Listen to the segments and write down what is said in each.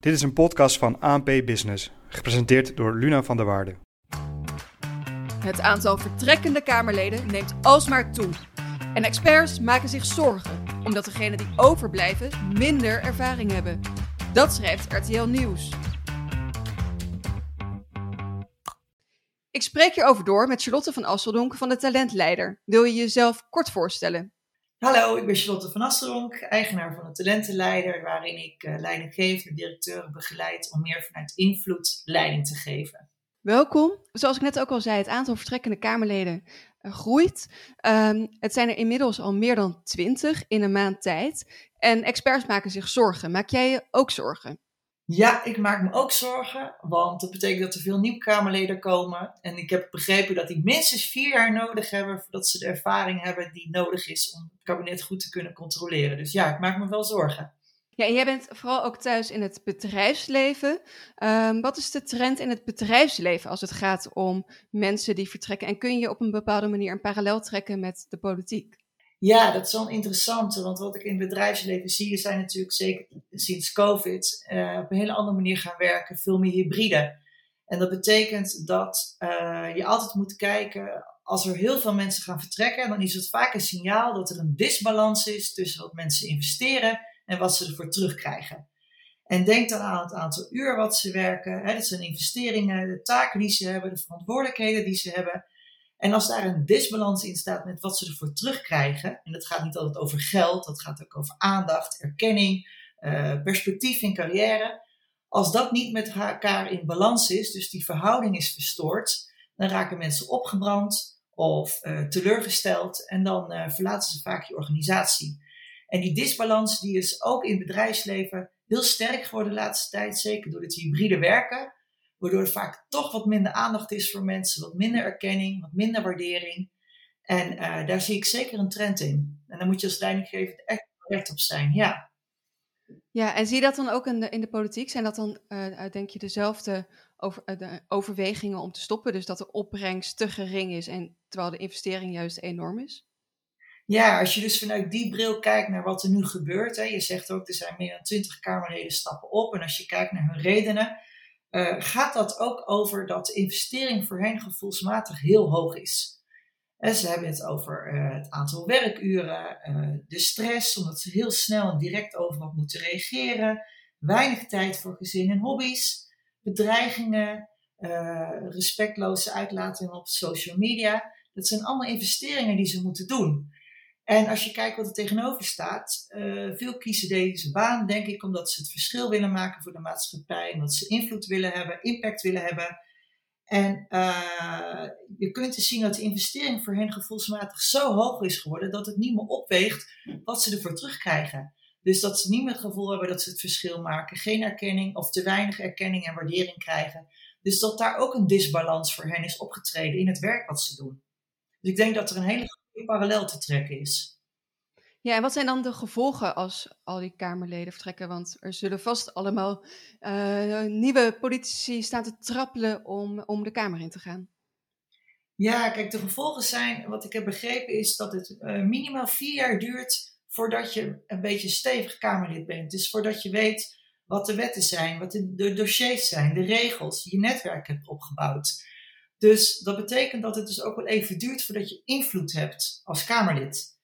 Dit is een podcast van ANP Business, gepresenteerd door Luna van der Waarde. Het aantal vertrekkende Kamerleden neemt alsmaar toe. En experts maken zich zorgen, omdat degenen die overblijven minder ervaring hebben. Dat schrijft RTL Nieuws. Ik spreek hierover door met Charlotte van Asseldonk van de Talentleider. Wil je jezelf kort voorstellen? Hallo, ik ben Charlotte van Asseldonk, eigenaar van de Talentenleider, waarin ik uh, leidinggevende directeuren begeleid om meer vanuit invloed leiding te geven. Welkom. Zoals ik net ook al zei, het aantal vertrekkende Kamerleden uh, groeit. Um, het zijn er inmiddels al meer dan twintig in een maand tijd. En experts maken zich zorgen. Maak jij je ook zorgen? Ja, ik maak me ook zorgen, want dat betekent dat er veel nieuwe Kamerleden komen. En ik heb begrepen dat die minstens vier jaar nodig hebben voordat ze de ervaring hebben die nodig is om het kabinet goed te kunnen controleren. Dus ja, ik maak me wel zorgen. Ja, en jij bent vooral ook thuis in het bedrijfsleven. Um, wat is de trend in het bedrijfsleven als het gaat om mensen die vertrekken? En kun je op een bepaalde manier een parallel trekken met de politiek? Ja, dat is wel interessant, want wat ik in het bedrijfsleven zie, zijn natuurlijk zeker sinds COVID uh, op een hele andere manier gaan werken, veel meer hybride. En dat betekent dat uh, je altijd moet kijken, als er heel veel mensen gaan vertrekken, dan is het vaak een signaal dat er een disbalans is tussen wat mensen investeren en wat ze ervoor terugkrijgen. En denk dan aan het aantal uur wat ze werken, hè, dat zijn investeringen, de taken die ze hebben, de verantwoordelijkheden die ze hebben. En als daar een disbalans in staat met wat ze ervoor terugkrijgen, en dat gaat niet altijd over geld, dat gaat ook over aandacht, erkenning, uh, perspectief in carrière. Als dat niet met elkaar in balans is, dus die verhouding is verstoord, dan raken mensen opgebrand of uh, teleurgesteld en dan uh, verlaten ze vaak je organisatie. En die disbalans die is ook in het bedrijfsleven heel sterk geworden de laatste tijd, zeker door het hybride werken waardoor er vaak toch wat minder aandacht is voor mensen, wat minder erkenning, wat minder waardering. En uh, daar zie ik zeker een trend in. En daar moet je als leidinggever echt recht op zijn, ja. Ja, en zie je dat dan ook in de, in de politiek? Zijn dat dan, uh, denk je, dezelfde over, uh, de overwegingen om te stoppen? Dus dat de opbrengst te gering is, en, terwijl de investering juist enorm is? Ja, als je dus vanuit die bril kijkt naar wat er nu gebeurt. Hè, je zegt ook, er zijn meer dan twintig Kamerleden stappen op. En als je kijkt naar hun redenen, uh, gaat dat ook over dat investering voor hen gevoelsmatig heel hoog is. En ze hebben het over uh, het aantal werkuren, de stress, omdat ze heel snel en direct overal moeten reageren, weinig tijd voor gezin en hobby's, bedreigingen, respectloze uitlatingen op social media. Dat zijn allemaal investeringen die ze moeten doen. En als je kijkt wat er tegenover staat, uh, veel kiezen deze baan, denk ik, omdat ze het verschil willen maken voor de maatschappij, omdat ze invloed willen hebben, impact willen hebben. En uh, je kunt dus zien dat de investering voor hen gevoelsmatig zo hoog is geworden dat het niet meer opweegt wat ze ervoor terugkrijgen. Dus dat ze niet meer het gevoel hebben dat ze het verschil maken, geen erkenning of te weinig erkenning en waardering krijgen. Dus dat daar ook een disbalans voor hen is opgetreden in het werk wat ze doen. Dus ik denk dat er een hele parallel te trekken is. Ja, en wat zijn dan de gevolgen als al die Kamerleden vertrekken? Want er zullen vast allemaal uh, nieuwe politici staan te trappelen om, om de Kamer in te gaan. Ja, kijk, de gevolgen zijn, wat ik heb begrepen, is dat het uh, minimaal vier jaar duurt voordat je een beetje stevig Kamerlid bent. Dus voordat je weet wat de wetten zijn, wat de, de dossiers zijn, de regels, je netwerk hebt opgebouwd. Dus dat betekent dat het dus ook wel even duurt voordat je invloed hebt als Kamerlid.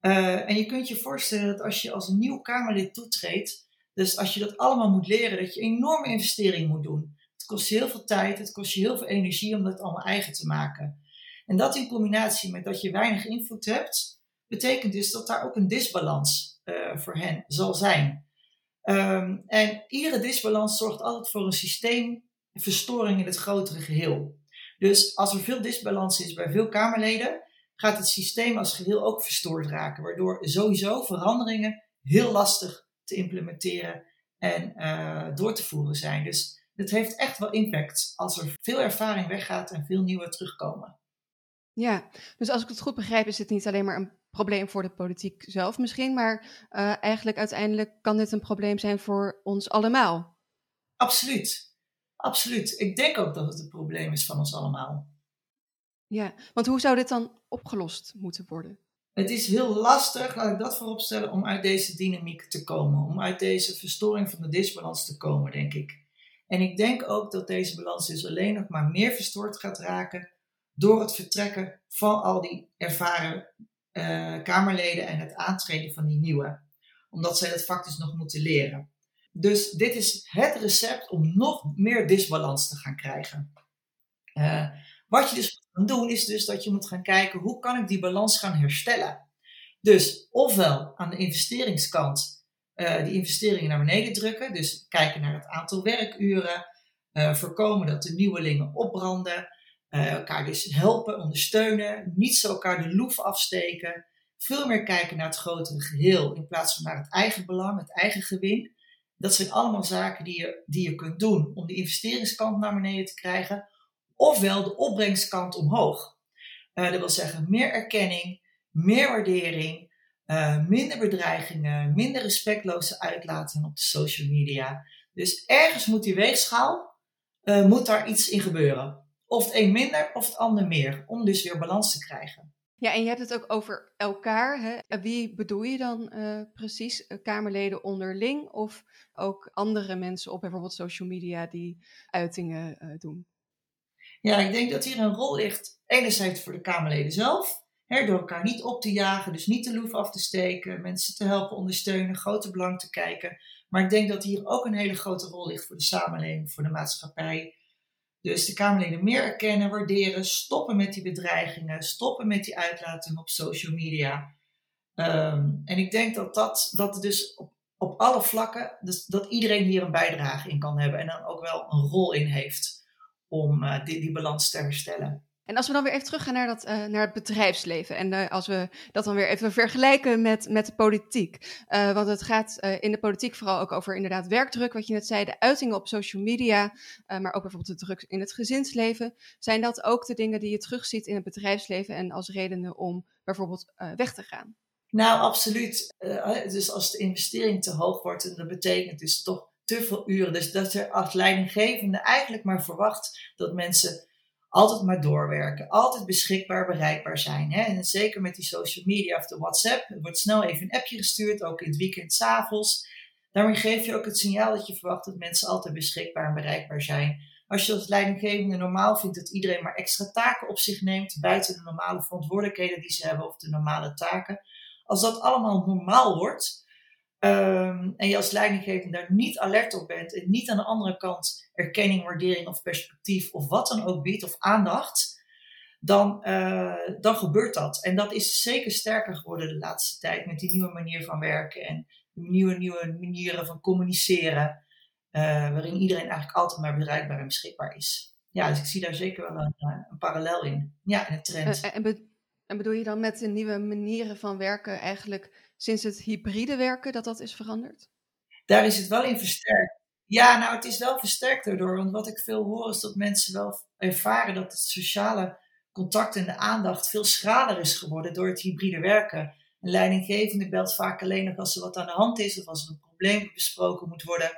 Uh, en je kunt je voorstellen dat als je als een nieuw Kamerlid toetreedt, dus als je dat allemaal moet leren, dat je enorme investering moet doen. Het kost je heel veel tijd, het kost je heel veel energie om dat allemaal eigen te maken. En dat in combinatie met dat je weinig invloed hebt, betekent dus dat daar ook een disbalans uh, voor hen zal zijn. Um, en iedere disbalans zorgt altijd voor een systeemverstoring in het grotere geheel. Dus als er veel disbalans is bij veel Kamerleden, gaat het systeem als geheel ook verstoord raken, waardoor sowieso veranderingen heel lastig te implementeren en uh, door te voeren zijn. Dus het heeft echt wel impact als er veel ervaring weggaat en veel nieuwe terugkomen. Ja, dus als ik het goed begrijp, is het niet alleen maar een probleem voor de politiek zelf misschien, maar uh, eigenlijk uiteindelijk kan dit een probleem zijn voor ons allemaal. Absoluut. Absoluut. Ik denk ook dat het een probleem is van ons allemaal. Ja, want hoe zou dit dan opgelost moeten worden? Het is heel lastig, laat ik dat vooropstellen, om uit deze dynamiek te komen. Om uit deze verstoring van de disbalans te komen, denk ik. En ik denk ook dat deze balans dus alleen nog maar meer verstoord gaat raken door het vertrekken van al die ervaren uh, Kamerleden en het aantreden van die nieuwe. Omdat zij dat vak dus nog moeten leren. Dus dit is het recept om nog meer disbalans te gaan krijgen. Uh, wat je dus moet gaan doen, is dus dat je moet gaan kijken hoe kan ik die balans gaan herstellen. Dus ofwel aan de investeringskant uh, die investeringen naar beneden drukken, dus kijken naar het aantal werkuren, uh, voorkomen dat de nieuwelingen opbranden, elkaar dus helpen, ondersteunen, niet zo elkaar de loef afsteken, veel meer kijken naar het grotere geheel in plaats van naar het eigen belang, het eigen gewin. Dat zijn allemaal zaken die je, die je kunt doen om de investeringskant naar beneden te krijgen, ofwel de opbrengstkant omhoog. Uh, dat wil zeggen meer erkenning, meer waardering, uh, minder bedreigingen, minder respectloze uitlatingen op de social media. Dus ergens moet die weegschaal, uh, moet daar iets in gebeuren. Of het een minder of het ander meer, om dus weer balans te krijgen. Ja, en je hebt het ook over elkaar. Hè? Wie bedoel je dan uh, precies? Kamerleden onderling of ook andere mensen op bijvoorbeeld social media die uitingen uh, doen? Ja, ik denk dat hier een rol ligt, enerzijds voor de Kamerleden zelf, hè, door elkaar niet op te jagen, dus niet de loef af te steken, mensen te helpen ondersteunen, grote belang te kijken. Maar ik denk dat hier ook een hele grote rol ligt voor de samenleving, voor de maatschappij. Dus de Kamerleden meer erkennen, waarderen, stoppen met die bedreigingen, stoppen met die uitlating op social media. Um, en ik denk dat dat, dat dus op, op alle vlakken, dus dat iedereen hier een bijdrage in kan hebben en dan ook wel een rol in heeft om uh, die, die balans te herstellen. En als we dan weer even teruggaan naar, dat, uh, naar het bedrijfsleven en uh, als we dat dan weer even vergelijken met, met de politiek. Uh, want het gaat in de politiek vooral ook over inderdaad werkdruk, wat je net zei, de uitingen op social media, maar ook bijvoorbeeld de druk in het gezinsleven. Zijn dat ook de dingen die je terugziet in het bedrijfsleven en als redenen om bijvoorbeeld weg te gaan? Nou, absoluut. dus als de investering te hoog wordt, en dat betekent dus toch te veel uren. Dus dat er als leidinggevende eigenlijk maar verwacht dat mensen altijd maar doorwerken, altijd beschikbaar, bereikbaar zijn. Hè? En zeker met die social media of de WhatsApp, er wordt snel even een appje gestuurd, ook in het weekend, s'avonds. Daarmee geef je ook het signaal dat je verwacht dat mensen altijd beschikbaar en bereikbaar zijn. Als je als leidinggevende normaal vindt dat iedereen maar extra taken op zich neemt, buiten de normale verantwoordelijkheden die ze hebben of de normale taken, als dat allemaal normaal wordt, Um, en je als leidinggevende daar niet alert op bent en niet aan de andere kant erkenning, waardering of perspectief of wat dan ook biedt of aandacht, dan, uh, dan gebeurt dat. En dat is zeker sterker geworden de laatste tijd met die nieuwe manier van werken en de nieuwe, nieuwe manieren van communiceren, uh, waarin iedereen eigenlijk altijd maar bereikbaar en beschikbaar is. Ja, dus ik zie daar zeker wel een, eh, een parallel in. Ja, in het trend. En, en, en bedoel je dan met de nieuwe manieren van werken eigenlijk sinds het hybride werken dat dat is veranderd? Daar is het wel in versterkt. Ja, nou, het is wel versterkt daardoor. Want wat ik veel hoor is dat mensen wel ervaren dat het sociale contact en de aandacht veel schraler is geworden door het hybride werken. Een leidinggevende belt vaak alleen nog als er wat aan de hand is of als er een probleem besproken moet worden.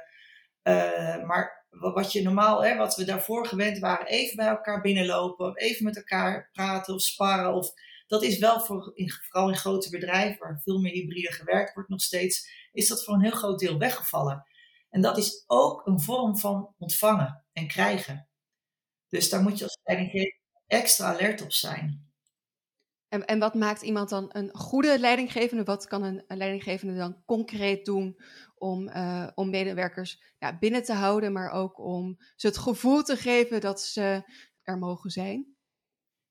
Uh, maar wat je normaal, hè, wat we daarvoor gewend waren, even bij elkaar binnenlopen, even met elkaar praten of sparren of dat is wel voor, in, vooral in grote bedrijven, waar veel meer hybride gewerkt wordt nog steeds, is dat voor een heel groot deel weggevallen. En dat is ook een vorm van ontvangen en krijgen. Dus daar moet je als leidinggever extra alert op zijn. En, en wat maakt iemand dan een goede leidinggevende? Wat kan een, leidinggevende dan concreet doen om, uh, om medewerkers ja, binnen te houden, maar ook om ze het gevoel te geven dat ze er mogen zijn?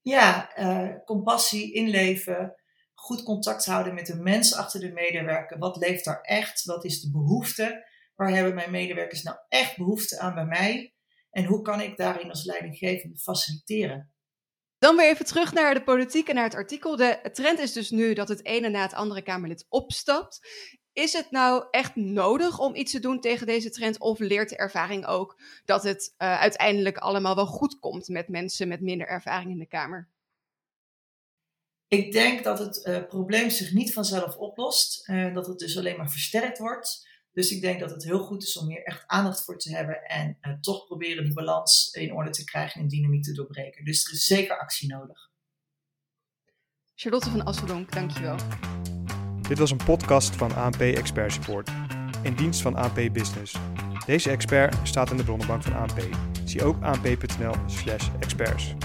Ja, uh, compassie, inleven, goed contact houden met de mens achter de medewerker. Wat leeft daar echt? Wat is de behoefte? Waar hebben mijn medewerkers nou echt behoefte aan bij mij? En hoe kan ik daarin als leidinggevende faciliteren? Dan weer even terug naar de politiek en naar het artikel. De trend is dus nu dat het ene na het andere Kamerlid opstapt. Is het nou echt nodig om iets te doen tegen deze trend? Of leert de ervaring ook dat het uh, uiteindelijk allemaal wel goed komt met mensen met minder ervaring in de Kamer? Ik denk dat het uh, probleem zich niet vanzelf oplost. Uh, dat het dus alleen maar versterkt wordt. Dus ik denk dat het heel goed is om hier echt aandacht voor te hebben. En toch proberen die balans in orde te krijgen en dynamiek te doorbreken. Dus er is zeker actie nodig. Charlotte van Asseldonk, dankjewel. Dit was een podcast van ANP Expert Support, in dienst van ANP Business. Deze expert staat in de bronnenbank van ANP. Zie ook anp.nl/experts.